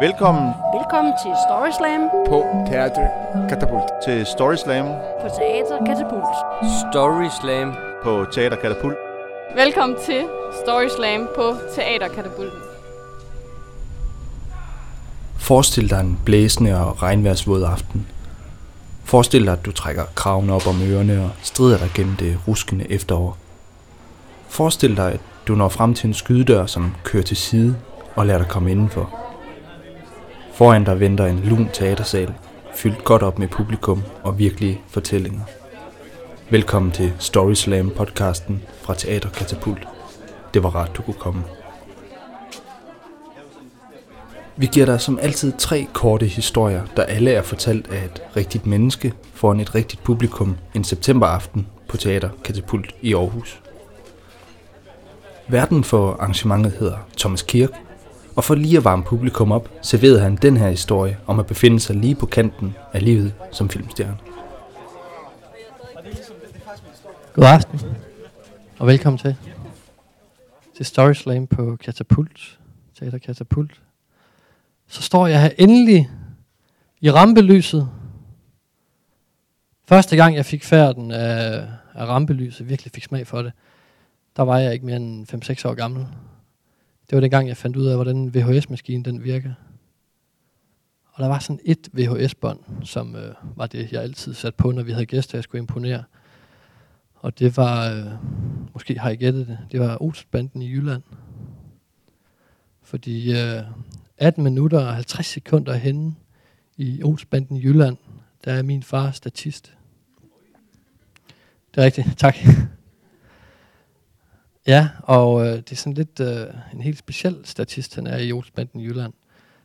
Velkommen Velkommen til Story Slam på Teater Katapult. til Story Slam på Teater Katapult. Story Slam. på Teater Katapult. Velkommen til Story Slam på Teaterkatapulten. Forestil dig en blæsende og regnværsvåd aften. Forestil dig, at du trækker kraven op om ørerne og strider dig gennem det ruskende efterår. Forestil dig, at du når frem til en skydedør, som kører til side og lader dig komme indenfor. Foran dig venter en lun teatersal, fyldt godt op med publikum og virkelige fortællinger. Velkommen til Story Slam podcasten fra Teater Katapult. Det var rart, du kunne komme. Vi giver dig som altid tre korte historier, der alle er fortalt af et rigtigt menneske foran et rigtigt publikum en septemberaften på Teater Katapult i Aarhus. Verden for arrangementet hedder Thomas Kirk, og for lige at varme publikum op, serverede han den her historie om at befinde sig lige på kanten af livet som filmstjerne. God aften, og velkommen til. Til Story Slam på Katapult, Teater Katapult. Så står jeg her endelig i rampelyset. Første gang jeg fik færden af, af rampelyset, virkelig fik smag for det, der var jeg ikke mere end 5-6 år gammel. Det var dengang, jeg fandt ud af, hvordan VHS-maskinen den virker. Og der var sådan et VHS-bånd, som øh, var det, jeg altid satte på, når vi havde gæster, jeg skulle imponere. Og det var, øh, måske har I gættet det, det var Olsbanden i Jylland. Fordi øh, 18 minutter og 50 sekunder henne i Olsbanden i Jylland, der er min far statist. Det er rigtigt, tak. Ja, og øh, det er sådan lidt øh, en helt speciel statist, han er i Olsbanden i Jylland.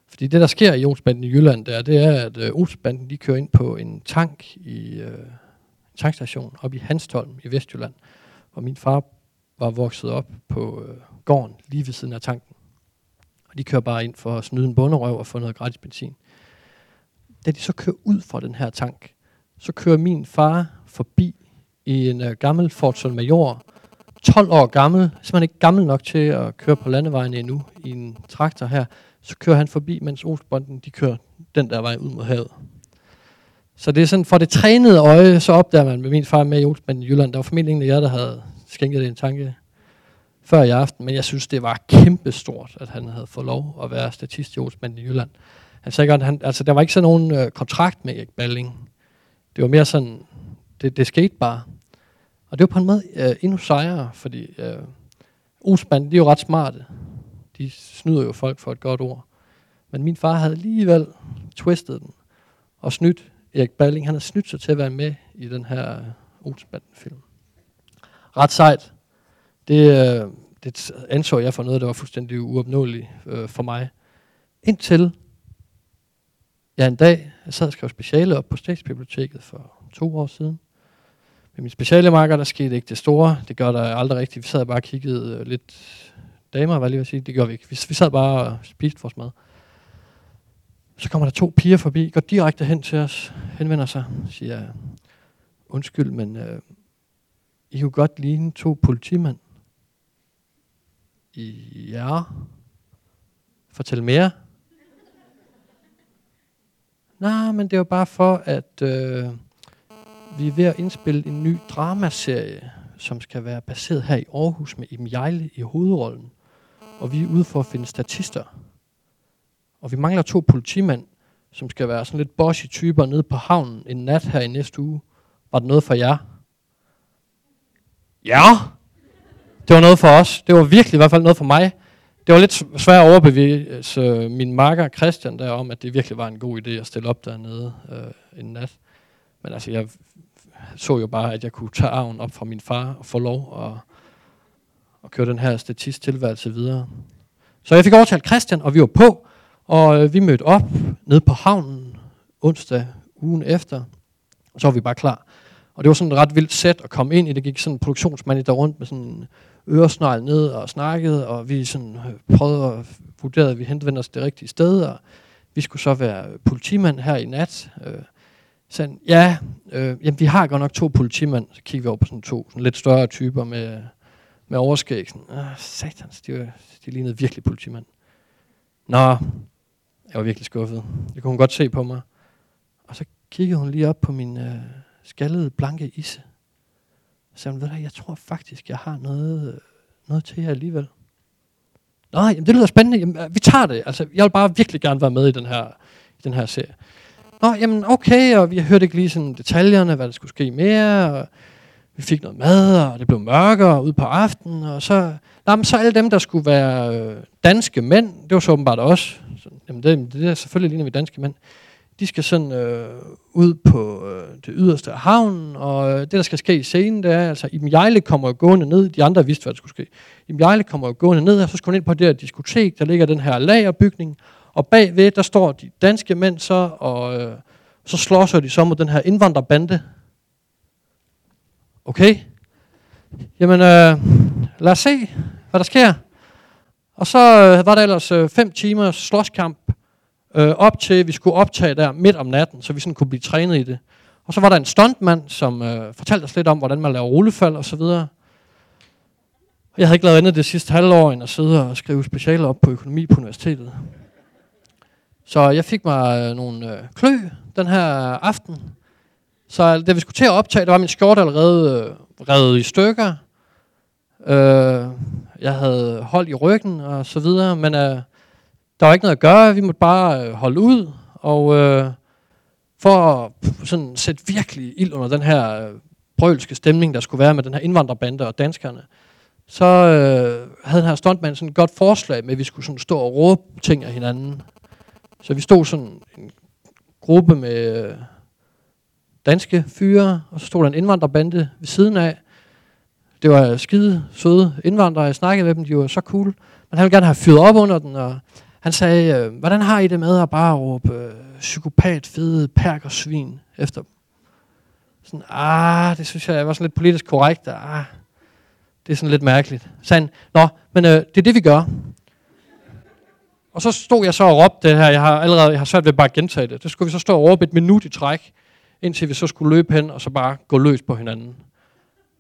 Fordi det, der sker i Olsbanden i Jylland, der, det er, at øh, Olsbanden de kører ind på en tank i øh, en tankstation oppe i Hanstholm i Vestjylland. Og min far var vokset op på øh, gården lige ved siden af tanken. Og de kører bare ind for at snyde en bunderøv og få noget gratis benzin. Da de så kører ud fra den her tank, så kører min far forbi i en øh, gammel Ford Major, 12 år gammel, simpelthen ikke gammel nok til at køre på landevejen endnu i en traktor her, så kører han forbi, mens Olsbonden, de kører den der vej ud mod havet. Så det er sådan, for det trænede øje, så opdager man med min far med i Olsbonden i Jylland, der var formentlig ingen af jer, der havde skænket det en tanke før i aften, men jeg synes, det var kæmpestort, at han havde fået lov at være statist i Olsbonden i Jylland. Han sagde godt, han, altså der var ikke sådan nogen øh, kontrakt med Erik Balling. Det var mere sådan, det, det skete bare. Og det var på en måde øh, endnu sejere, fordi øh, Olsbanden, de er jo ret smarte. De snyder jo folk for et godt ord. Men min far havde alligevel twistet den og snydt Erik Balling. Han havde snydt sig til at være med i den her øh, Olsenbanden-film. Ret sejt. Det, øh, det anså jeg for noget, der var fuldstændig uopnåeligt øh, for mig. Indtil jeg en dag jeg sad og skrev speciale op på Statsbiblioteket for to år siden. Med min speciale marker, der skete ikke det store. Det gør der aldrig rigtigt. Vi sad bare og kiggede øh, lidt damer, hvad lige vil sige. Det gør vi ikke. Vi, vi sad bare og spiste vores mad. Så kommer der to piger forbi, går direkte hen til os, henvender sig, siger, undskyld, men øh, I kunne godt ligne to politimænd. Ja. Fortæl mere. Nej, men det var bare for, at øh, vi er ved at indspille en ny dramaserie, som skal være baseret her i Aarhus med Im Jejle i hovedrollen. Og vi er ude for at finde statister. Og vi mangler to politimænd, som skal være sådan lidt bossy typer nede på havnen en nat her i næste uge. Var det noget for jer? Ja! Det var noget for os. Det var virkelig i hvert fald noget for mig. Det var lidt svært at overbevise øh, min marker Christian der om, at det virkelig var en god idé at stille op dernede øh, en nat. Men altså, jeg så jo bare, at jeg kunne tage arven op fra min far og få lov at, at køre den her statist tilværelse videre. Så jeg fik overtalt Christian, og vi var på, og øh, vi mødte op nede på havnen onsdag ugen efter, og så var vi bare klar. Og det var sådan et ret vildt sæt at komme ind i. Det gik sådan en produktionsmand der rundt med sådan en øresnegl ned og snakkede, og vi sådan øh, prøvede at vurdere, at vi henvendte os det rigtige sted, og vi skulle så være politimand her i nat. Øh, sådan, ja, øh, jamen, vi har godt nok to politimænd. Så kigger vi over på sådan to sådan lidt større typer med, med overskæg. Sådan, ah, satans, de, var, de lignede virkelig politimand. Nå, jeg var virkelig skuffet. Det kunne hun godt se på mig. Og så kiggede hun lige op på min øh, skaldede, blanke isse. Så sagde hun, ved du, hvad, jeg tror faktisk, jeg har noget, øh, noget til jer alligevel. Nå, jamen, det lyder spændende. Jamen, øh, vi tager det. Altså, jeg vil bare virkelig gerne være med i den her, i den her serie. Nå, jamen okay, og vi hørte ikke lige sådan detaljerne, hvad der skulle ske mere, og vi fik noget mad, og det blev mørkere ud på aftenen, og så, jamen, så alle dem, der skulle være øh, danske mænd, det var så åbenbart også, så, jamen det, det er selvfølgelig ligner vi danske mænd, de skal sådan øh, ud på øh, det yderste af havnen, og øh, det, der skal ske i scenen, det er, altså, Iben Jejle kommer jo gående ned, de andre vidste, hvad der skulle ske. Iben Jejle kommer jo gående ned, og så skal hun ind på det her diskotek, der ligger den her lagerbygning, og bagved, der står de danske mænd så, og øh, så slås de så mod den her indvandrerbande. Okay? Jamen, øh, lad os se, hvad der sker. Og så øh, var der ellers øh, fem timer slåskamp, øh, op til, at vi skulle optage der midt om natten, så vi sådan kunne blive trænet i det. Og så var der en stuntmand, som øh, fortalte os lidt om, hvordan man laver rullefald og så videre. Jeg havde ikke lavet andet det sidste halvår, end at sidde og skrive specialer op på økonomi på universitetet. Så jeg fik mig øh, nogle øh, klø den her aften. Så da vi skulle til at optage, der var min skjorte allerede øh, revet i stykker. Øh, jeg havde hold i ryggen og så videre, men øh, der var ikke noget at gøre. Vi måtte bare øh, holde ud. Og øh, for at sådan, sætte virkelig ild under den her øh, brølske stemning, der skulle være med den her indvandrerbande og danskerne, så øh, havde den her stuntmand sådan et godt forslag med, at vi skulle sådan stå og råbe ting af hinanden. Så vi stod sådan en gruppe med øh, danske fyre, og så stod der en indvandrerbande ved siden af. Det var skide søde indvandrere, jeg snakkede med dem, de var så cool. Men han ville gerne have fyret op under den, og han sagde, øh, hvordan har I det med at bare råbe øh, psykopat, fede, perk og svin efter dem? Sådan, ah, det synes jeg var sådan lidt politisk korrekt. Ah, det er sådan lidt mærkeligt. Så han, nå, men øh, det er det, vi gør. Og så stod jeg så og råbte det her, jeg har allerede jeg har svært ved bare at gentage det. Det skulle vi så stå og råbe et minut i træk, indtil vi så skulle løbe hen, og så bare gå løs på hinanden.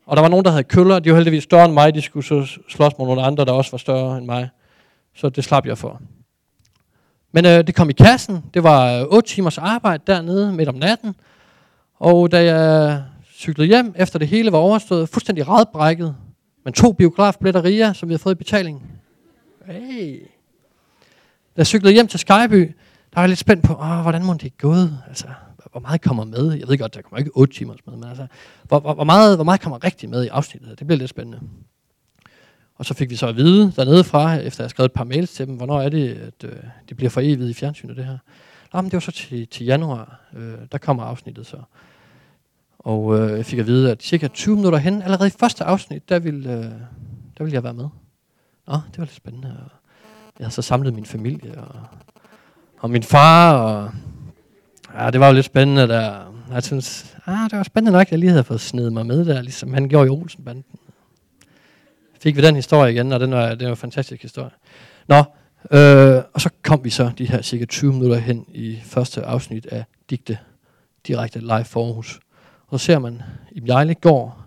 Og der var nogen, der havde køller, de var heldigvis større end mig, de skulle så slås mod nogle andre, der også var større end mig. Så det slap jeg for. Men øh, det kom i kassen, det var øh, 8 timers arbejde dernede midt om natten, og da jeg cyklede hjem, efter det hele var overstået, fuldstændig radbrækket, men to biografbilletter som vi havde fået i betaling. Hey. Da jeg cyklede hjem til Skyby, der var jeg lidt spændt på, åh, hvordan må det er gået? Altså, hvor meget kommer med? Jeg ved godt, der kommer ikke 8 timer med, men altså, hvor, hvor, hvor, meget, hvor meget kommer rigtigt med i afsnittet? Det bliver lidt spændende. Og så fik vi så at vide dernede fra, efter jeg skrev et par mails til dem, hvornår er det, at øh, det bliver for evigt i fjernsynet, det her. Nå, men det var så til, til januar, øh, der kommer afsnittet så. Og øh, jeg fik at vide, at cirka 20 minutter hen, allerede i første afsnit, der ville, øh, der ville jeg være med. Nå, det var lidt spændende. Og jeg havde så samlet min familie og, og min far, og ja, det var jo lidt spændende der. Jeg synes, ah, det var spændende nok, at jeg lige havde fået snedet mig med der, ligesom han gjorde i Olsenbanden. Fik vi den historie igen, og den var, det var en fantastisk historie. Nå, øh, og så kom vi så de her cirka 20 minutter hen i første afsnit af Digte, direkte live for Aarhus. Og så ser man, i Jejle går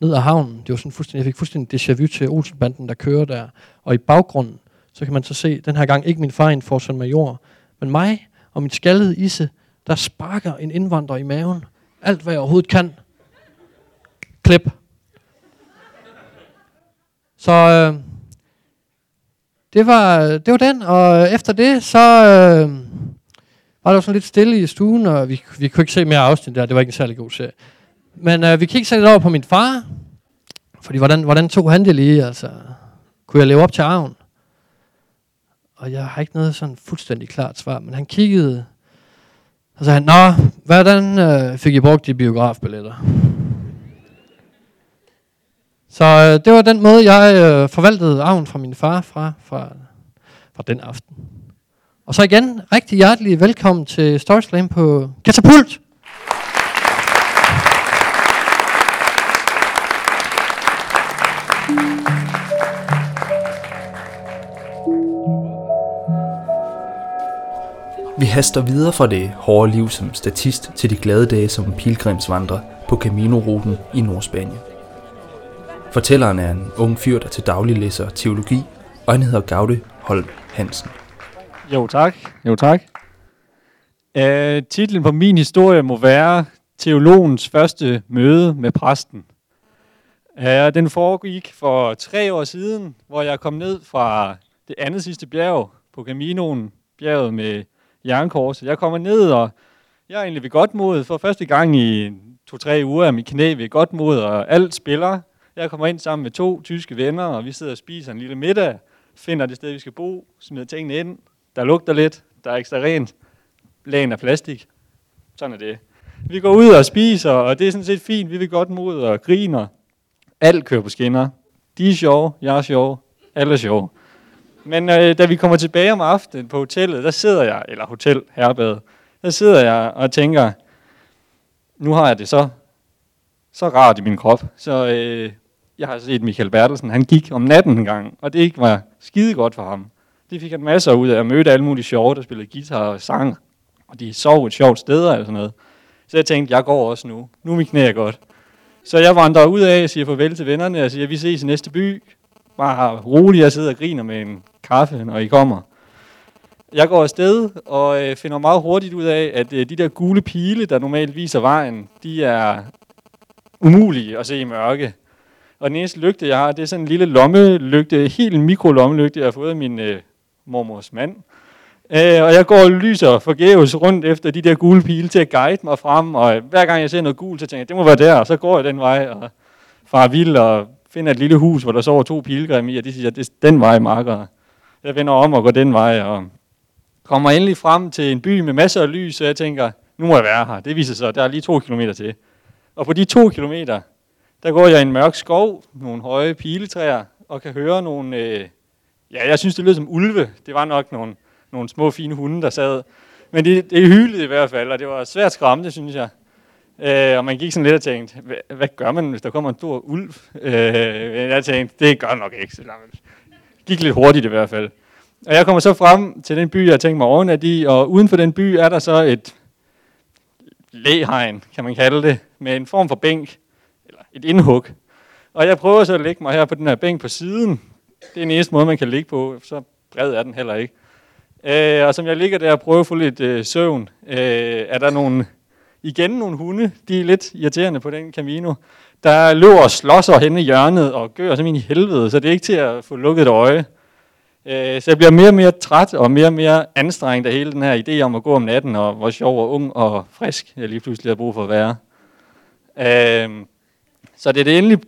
ned ad havnen. Det var sådan fuldstændig, jeg fik fuldstændig déjà vu til Olsenbanden, der kører der. Og i baggrunden, så kan man så se, den her gang ikke min far en forsøn Major, men mig og mit skaldede isse, der sparker en indvandrer i maven. Alt, hvad jeg overhovedet kan. Klip. Så øh, det, var, det var den, og efter det, så øh, var der sådan lidt stille i stuen, og vi, vi kunne ikke se mere afsnit der, det var ikke en særlig god serie. Men øh, vi kiggede så lidt over på min far, fordi hvordan, hvordan tog han det lige, altså, kunne jeg leve op til arven? Og jeg har ikke noget sådan fuldstændig klart svar, men han kiggede, og så han, Nå, hvordan øh, fik I brugt de biografbilletter? Så øh, det var den måde, jeg øh, forvaltede arven fra min far fra, fra, fra den aften. Og så igen, rigtig hjertelig velkommen til Story Slam på Katapult! Vi haster videre fra det hårde liv som statist til de glade dage som pilgrimsvandrer på Camino-ruten i Nordspanien. Fortælleren er en ung fyr, der til daglig læser teologi, og han hedder Gaude Holm Hansen. Jo tak, jo tak. Uh, titlen på min historie må være Teologens første møde med præsten. Uh, den foregik for tre år siden, hvor jeg kom ned fra det andet sidste bjerg på Caminoen, bjerget med jernkorset. Jeg kommer ned, og jeg er egentlig ved godt mod. For første gang i to-tre uger er mit knæ ved godt mod, og alt spiller. Jeg kommer ind sammen med to tyske venner, og vi sidder og spiser en lille middag, finder det sted, vi skal bo, smider tingene ind. Der lugter lidt, der er ekstra rent, lagen af plastik. Sådan er det. Vi går ud og spiser, og det er sådan set fint. Vi vil godt mod og griner. Alt kører på skinner. De er sjove, jeg er sjov, alle er sjove. Men øh, da vi kommer tilbage om aftenen på hotellet, der sidder jeg, eller hotel, herbad, der sidder jeg og tænker, nu har jeg det så, så rart i min krop. Så øh, jeg har set Michael Bertelsen, han gik om natten en gang, og det ikke var skide godt for ham. Det fik han masser ud af at møde alle mulige sjove, der spillede guitar og sang, og de sov et sjovt sted eller sådan noget. Så jeg tænkte, jeg går også nu. Nu er mit knæ godt. Så jeg vandrer ud af og siger farvel til vennerne og siger, vi ses i næste by. Bare rolig, jeg sidder og griner med en kaffe, når I kommer. Jeg går afsted og øh, finder meget hurtigt ud af, at øh, de der gule pile, der normalt viser vejen, de er umulige at se i mørke. Og den eneste lygte, jeg har, det er sådan en lille lommelygte, helt mikrolommelygte, jeg har fået af min øh, mormors mand. Øh, og jeg går og lyser forgæves rundt efter de der gule pile til at guide mig frem, og hver gang jeg ser noget gult, så tænker jeg, det må være der, og så går jeg den vej, og far vild, og finder et lille hus, hvor der sover to pilgrim i, og de siger, det er den vej, marker. Jeg vender om og går den vej, og kommer endelig frem til en by med masser af lys, og jeg tænker, nu må jeg være her. Det viser sig, at der er lige to kilometer til. Og på de to kilometer, der går jeg i en mørk skov, nogle høje piletræer, og kan høre nogle, øh, ja, jeg synes, det lød som ulve. Det var nok nogle, nogle små, fine hunde, der sad. Men det, det hylede i hvert fald, og det var svært skræmmende, synes jeg. Øh, og man gik sådan lidt og tænkte, hvad, hvad gør man, hvis der kommer en stor ulv? Øh, jeg tænkte, det gør nok ikke. Så langt gik lidt hurtigt i hvert fald. Og jeg kommer så frem til den by, jeg tænker mig overnat i, og uden for den by er der så et læhegn, kan man kalde det, med en form for bænk, eller et indhug. Og jeg prøver så at lægge mig her på den her bænk på siden. Det er den eneste måde, man kan ligge på, så bred er den heller ikke. Øh, og som jeg ligger der og prøver at få lidt øh, søvn, øh, er der nogle, igen nogle hunde, de er lidt irriterende på den Camino. Der løber og slåsser hen i hjørnet og gør som i helvede, så det er ikke til at få lukket et øje. Øh, så jeg bliver mere og mere træt og mere og mere anstrengt af hele den her idé om at gå om natten, og hvor sjov og ung og frisk jeg lige pludselig har brug for at være. Øh, så det er det endelig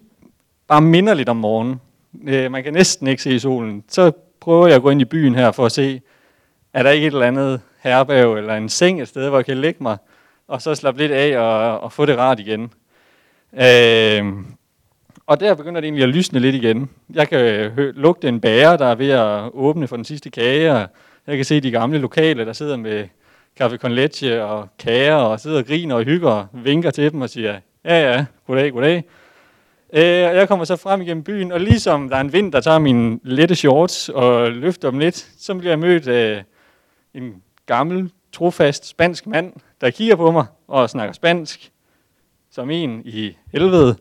bare minderligt om morgenen. Øh, man kan næsten ikke se solen. Så prøver jeg at gå ind i byen her for at se, er der ikke et eller andet herberg eller en seng et sted, hvor jeg kan lægge mig, og så slappe lidt af og, og få det rart igen. Øh, og der begynder det egentlig at lysne lidt igen. Jeg kan lugte en bære, der er ved at åbne for den sidste kage, og jeg kan se de gamle lokale, der sidder med kaffe con leche og kager, og sidder og griner og hygger og vinker til dem og siger, ja ja, goddag, goddag. Øh, jeg kommer så frem igennem byen, og ligesom der er en vind, der tager mine lette shorts og løfter dem lidt, så bliver jeg mødt af en gammel, trofast spansk mand, der kigger på mig og snakker spansk, som en i helvede.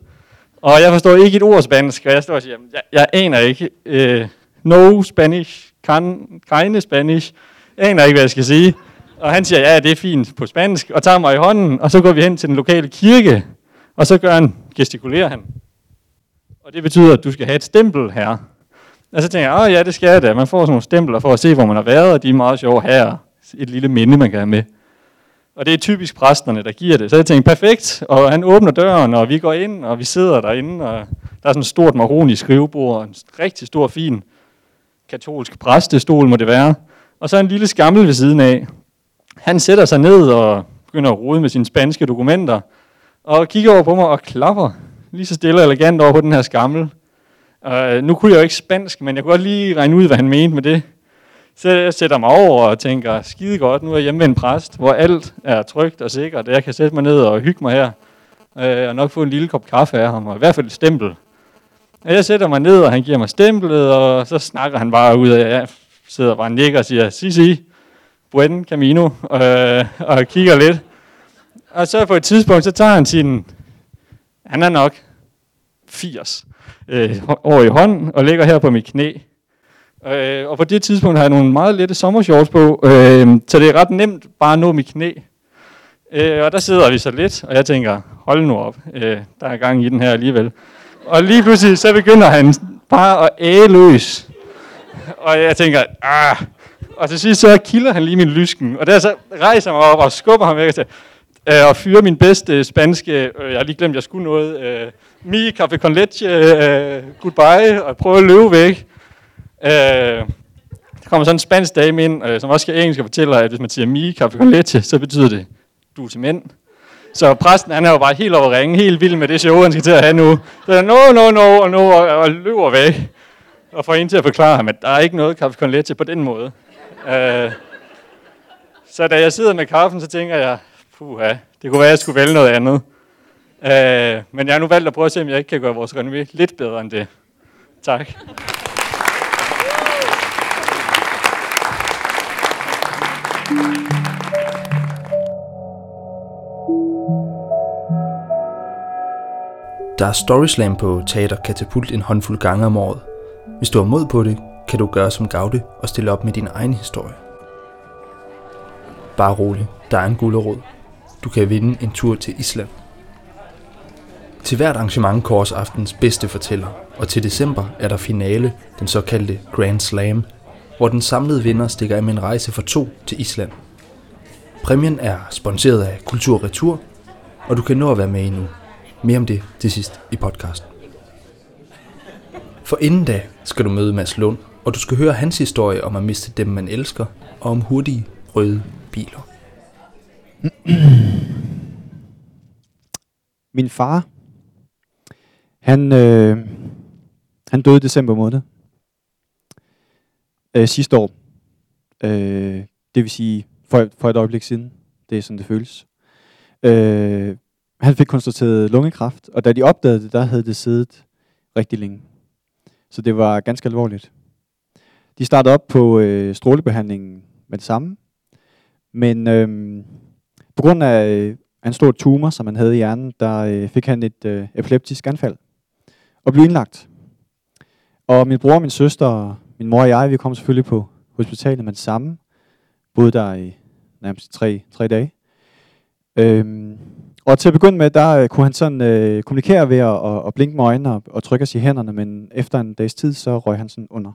Og jeg forstår ikke et ord spansk, og jeg står og siger, jeg, jeg aner ikke. Uh, no Spanish, kan, keine Spanish. Jeg aner ikke, hvad jeg skal sige. Og han siger, ja, det er fint på spansk, og tager mig i hånden, og så går vi hen til den lokale kirke, og så gør han, gestikulerer han. Og det betyder, at du skal have et stempel her. Og så tænker jeg, åh ja, det skal jeg da. Man får sådan nogle stempler for at se, hvor man har været, og de er meget sjove her. Et lille minde, man kan have med. Og det er typisk præsterne, der giver det. Så jeg tænkte, perfekt. Og han åbner døren, og vi går ind, og vi sidder derinde, og der er sådan et stort maroni skrivebord, og en rigtig stor, fin katolsk præstestol må det være. Og så en lille skammel ved siden af. Han sætter sig ned og begynder at rode med sine spanske dokumenter, og kigger over på mig og klapper lige så stille og elegant over på den her skammel. Uh, nu kunne jeg jo ikke spansk, men jeg kunne godt lige regne ud, hvad han mente med det. Så jeg sætter mig over og tænker, skide godt, nu er jeg hjemme med en præst, hvor alt er trygt og sikkert, og jeg kan sætte mig ned og hygge mig her, øh, og nok få en lille kop kaffe af ham, og i hvert fald et stempel. Og jeg sætter mig ned, og han giver mig stemplet, og så snakker han bare ud af, jeg sidder bare og nikker og siger, si, si, buen camino, øh, og kigger lidt. Og så på et tidspunkt, så tager han sin, han er nok 80, øh, over i hånden og ligger her på mit knæ. Øh, og på det tidspunkt har jeg nogle meget lette sommershorts på, øh, så det er ret nemt bare at nå mit knæ. Øh, og der sidder vi så lidt, og jeg tænker, hold nu op, øh, der er gang i den her alligevel. Og lige pludselig så begynder han bare at æge løs. Og jeg tænker, ah. Og til sidst så kilder han lige min lysken. Og der så rejser jeg mig op og skubber ham væk og siger, øh, og fyrer min bedste spanske, øh, jeg har lige glemt, jeg skulle noget, øh, mi café con leche, øh, goodbye, og prøve at løbe væk. Øh, der kommer sådan en spansk dame ind, øh, som også skal engelsk og fortæller, at hvis man siger mi café con leche, så betyder det, du er til mænd. Så præsten, han er jo bare helt over ringen, helt vild med det show, han skal til at have nu. Så er no, no, no, og, no, og, og løber væk. Og får en til at forklare ham, at der er ikke noget kaffe con leche på den måde. øh, så da jeg sidder med kaffen, så tænker jeg, puha, det kunne være, at jeg skulle vælge noget andet. Øh, men jeg har nu valgt at prøve at se, om jeg ikke kan gøre vores renommé lidt bedre end det. Tak. Der er Storyslam på Teater Katapult en håndfuld gange om året. Hvis du har mod på det, kan du gøre som Gaude og stille op med din egen historie. Bare rolig, der er en gulderod. Du kan vinde en tur til Island. Til hvert arrangement kåres aftens bedste fortæller, og til december er der finale, den såkaldte Grand Slam, hvor den samlede vinder stikker af med en rejse for to til Island. Præmien er sponsoreret af Kultur Retur, og du kan nå at være med endnu. Mere om det til sidst i podcasten. For inden da skal du møde Mads Lund, og du skal høre hans historie om at miste dem, man elsker, og om hurtige røde biler. Min far, han, øh, han døde i december måned. Øh, sidste år. Øh, det vil sige for, for et øjeblik siden. Det er sådan, det føles. Øh, han fik konstateret lungekræft, og da de opdagede det, der havde det siddet rigtig længe. Så det var ganske alvorligt. De startede op på øh, strålebehandlingen med det samme, men øh, på grund af øh, en stor tumor, som han havde i hjernen, der øh, fik han et øh, epileptisk anfald og blev indlagt. Og min bror, og min søster, min mor og jeg, vi kom selvfølgelig på hospitalet med det samme. Boede der i nærmest tre, tre dage. Øhm, og til at begynde med, der øh, kunne han sådan øh, kommunikere ved at, at, at blinke med øjnene og, og trykke os i hænderne, men efter en dags tid, så røg han sådan under.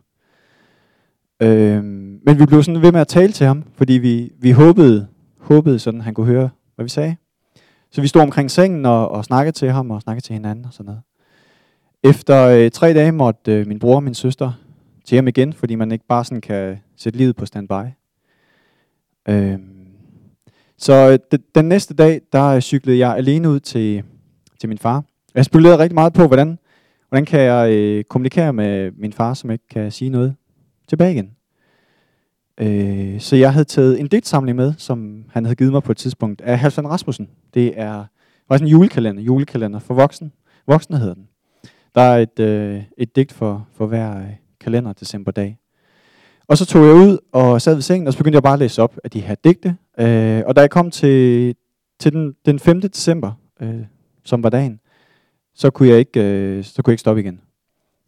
Øhm, men vi blev sådan ved med at tale til ham, fordi vi, vi håbede, håbede sådan, han kunne høre, hvad vi sagde. Så vi stod omkring sengen og, og snakkede til ham og snakkede til hinanden og sådan noget. Efter øh, tre dage måtte øh, min bror og min søster til hjem igen, fordi man ikke bare sådan kan sætte livet på standby. Øhm, så øh, den næste dag, der øh, cyklede jeg alene ud til, til min far. Jeg spekulerede rigtig meget på, hvordan, hvordan kan jeg øh, kommunikere med min far, som ikke kan sige noget tilbage igen. Øh, så jeg havde taget en digtsamling med, som han havde givet mig på et tidspunkt, af Halvdan Rasmussen. Det er faktisk en julekalender, julekalender for voksen. Voksne hedder den. Der er et, øh, et digt for, for hver øh, kalender decemberdag. Og så tog jeg ud og sad ved sengen, og så begyndte jeg bare at læse op af de her digte. Øh, og da jeg kom til, til den, den 5. december, øh, som var dagen, så kunne, jeg ikke, øh, så kunne jeg ikke stoppe igen.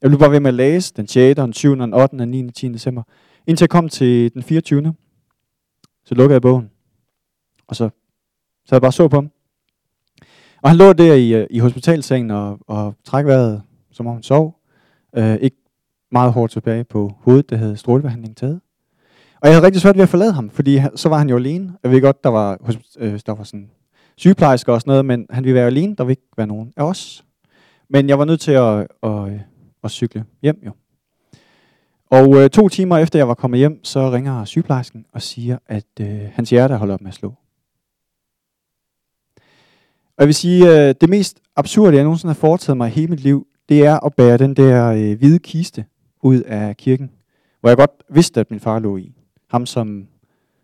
Jeg blev bare ved med at læse den 6., den 7., den 8., den 9., 10. december. Indtil jeg kom til den 24. Så lukkede jeg bogen. Og så, så jeg bare så på ham. Og han lå der i, øh, i hospitalsengen og, og træk vejret, som om han sov. Øh, ikke meget hårdt tilbage på hovedet, det havde strålebehandling taget. Og jeg havde rigtig svært ved at forlade ham, fordi så var han jo alene. Jeg ved godt, der var, øh, der var sådan sygeplejersker og sådan noget, men han ville være alene, der ville ikke være nogen af os. Men jeg var nødt til at, at, at, at cykle hjem jo. Og øh, to timer efter jeg var kommet hjem, så ringer sygeplejersken og siger, at øh, hans hjerte holder op med at slå. Og jeg vil sige, øh, det mest absurde, jeg nogensinde har foretaget mig i hele mit liv, det er at bære den der øh, hvide kiste ud af kirken, hvor jeg godt vidste, at min far lå i. Ham, som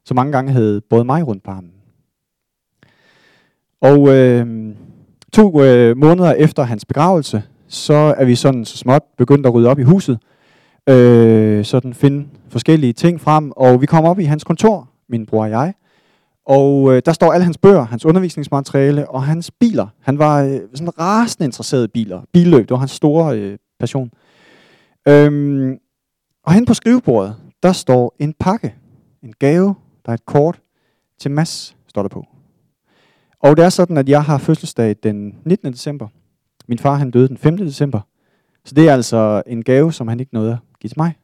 så mange gange havde båret mig rundt på ham. Og øh, to øh, måneder efter hans begravelse, så er vi sådan så småt begyndt at rydde op i huset, øh, sådan finde forskellige ting frem, og vi kommer op i hans kontor, min bror og jeg, og øh, der står alle hans bøger, hans undervisningsmateriale og hans biler. Han var øh, sådan rasende interesseret i biler. Billøb, det var hans store øh, passion. Øhm, og hen på skrivebordet, der står en pakke, en gave, der er et kort til Mads, står der på. Og det er sådan, at jeg har fødselsdag den 19. december. Min far han døde den 5. december. Så det er altså en gave, som han ikke nåede at give til mig.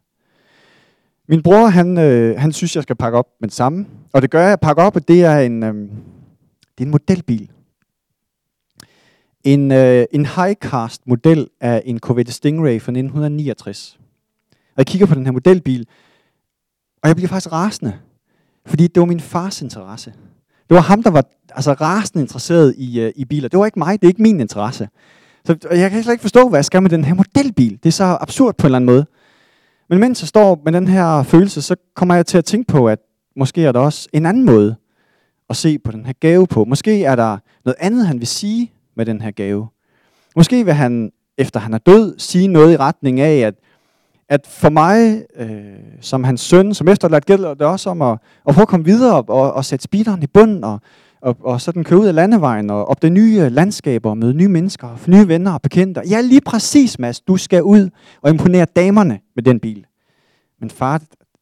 Min bror, han, øh, han synes, jeg skal pakke op med det samme. Og det gør jeg. pakke op, og det er en, øh, det er en modelbil. En, øh, en high-cast model af en Corvette Stingray fra 1969. Og jeg kigger på den her modelbil, og jeg bliver faktisk rasende. Fordi det var min fars interesse. Det var ham, der var altså, rasende interesseret i, øh, i biler. Det var ikke mig, det er ikke min interesse. Så og jeg kan slet ikke forstå, hvad jeg skal med den her modelbil. Det er så absurd på en eller anden måde. Men mens jeg står med den her følelse, så kommer jeg til at tænke på, at måske er der også en anden måde at se på den her gave på. Måske er der noget andet, han vil sige med den her gave. Måske vil han, efter han er død, sige noget i retning af, at, at for mig, øh, som hans søn, som efterladt, gælder det også om at, at prøve at komme videre og, og, og sætte speederen i bunden og, og, og sådan køre ud af landevejen og op det nye landskaber, og møde nye mennesker, og nye venner og bekendte. Ja, lige præcis, Mads. Du skal ud og imponere damerne med den bil. Men far,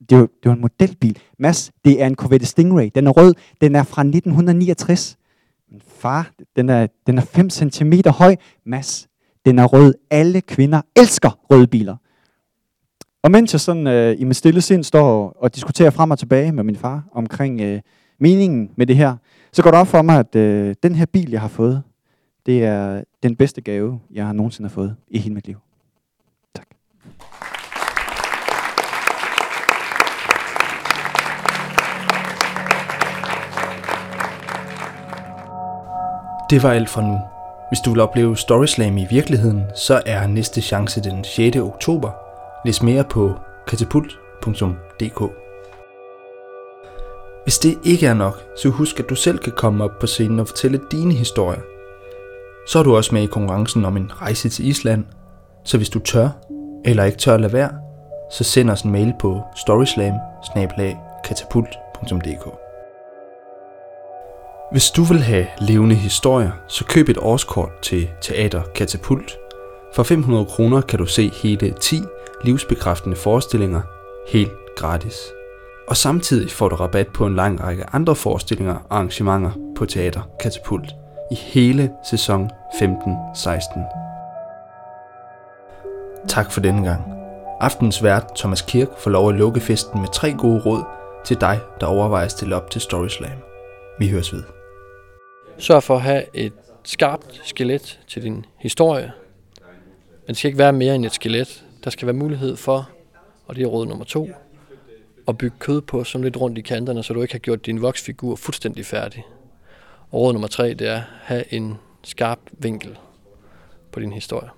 det var, det var en modelbil. Mads, det er en Corvette Stingray. Den er rød. Den er fra 1969. Men far, den er, den er 5 cm høj. Mads, den er rød. Alle kvinder elsker røde biler. Og mens jeg sådan øh, i mit stille sind står og, og diskuterer frem og tilbage med min far omkring øh, meningen med det her, så går det op for mig, at øh, den her bil, jeg har fået, det er den bedste gave, jeg har nogensinde har fået i hele mit liv. Det var alt for nu. Hvis du vil opleve Storyslam i virkeligheden, så er næste chance den 6. oktober. Læs mere på katapult.dk Hvis det ikke er nok, så husk at du selv kan komme op på scenen og fortælle dine historier. Så er du også med i konkurrencen om en rejse til Island. Så hvis du tør, eller ikke tør at lade være, så send os en mail på storyslam hvis du vil have levende historier, så køb et årskort til Teater Katapult. For 500 kroner kan du se hele 10 livsbekræftende forestillinger helt gratis. Og samtidig får du rabat på en lang række andre forestillinger og arrangementer på Teater Katapult i hele sæson 15-16. Tak for denne gang. Aftens vært Thomas Kirk får lov at lukke festen med tre gode råd til dig, der overvejer at stille op til Storyslam. Vi høres ved. Sørg for at have et skarpt skelet til din historie. Men det skal ikke være mere end et skelet. Der skal være mulighed for, og det er råd nummer to, at bygge kød på som lidt rundt i kanterne, så du ikke har gjort din voksfigur fuldstændig færdig. Og råd nummer tre, det er at have en skarp vinkel på din historie.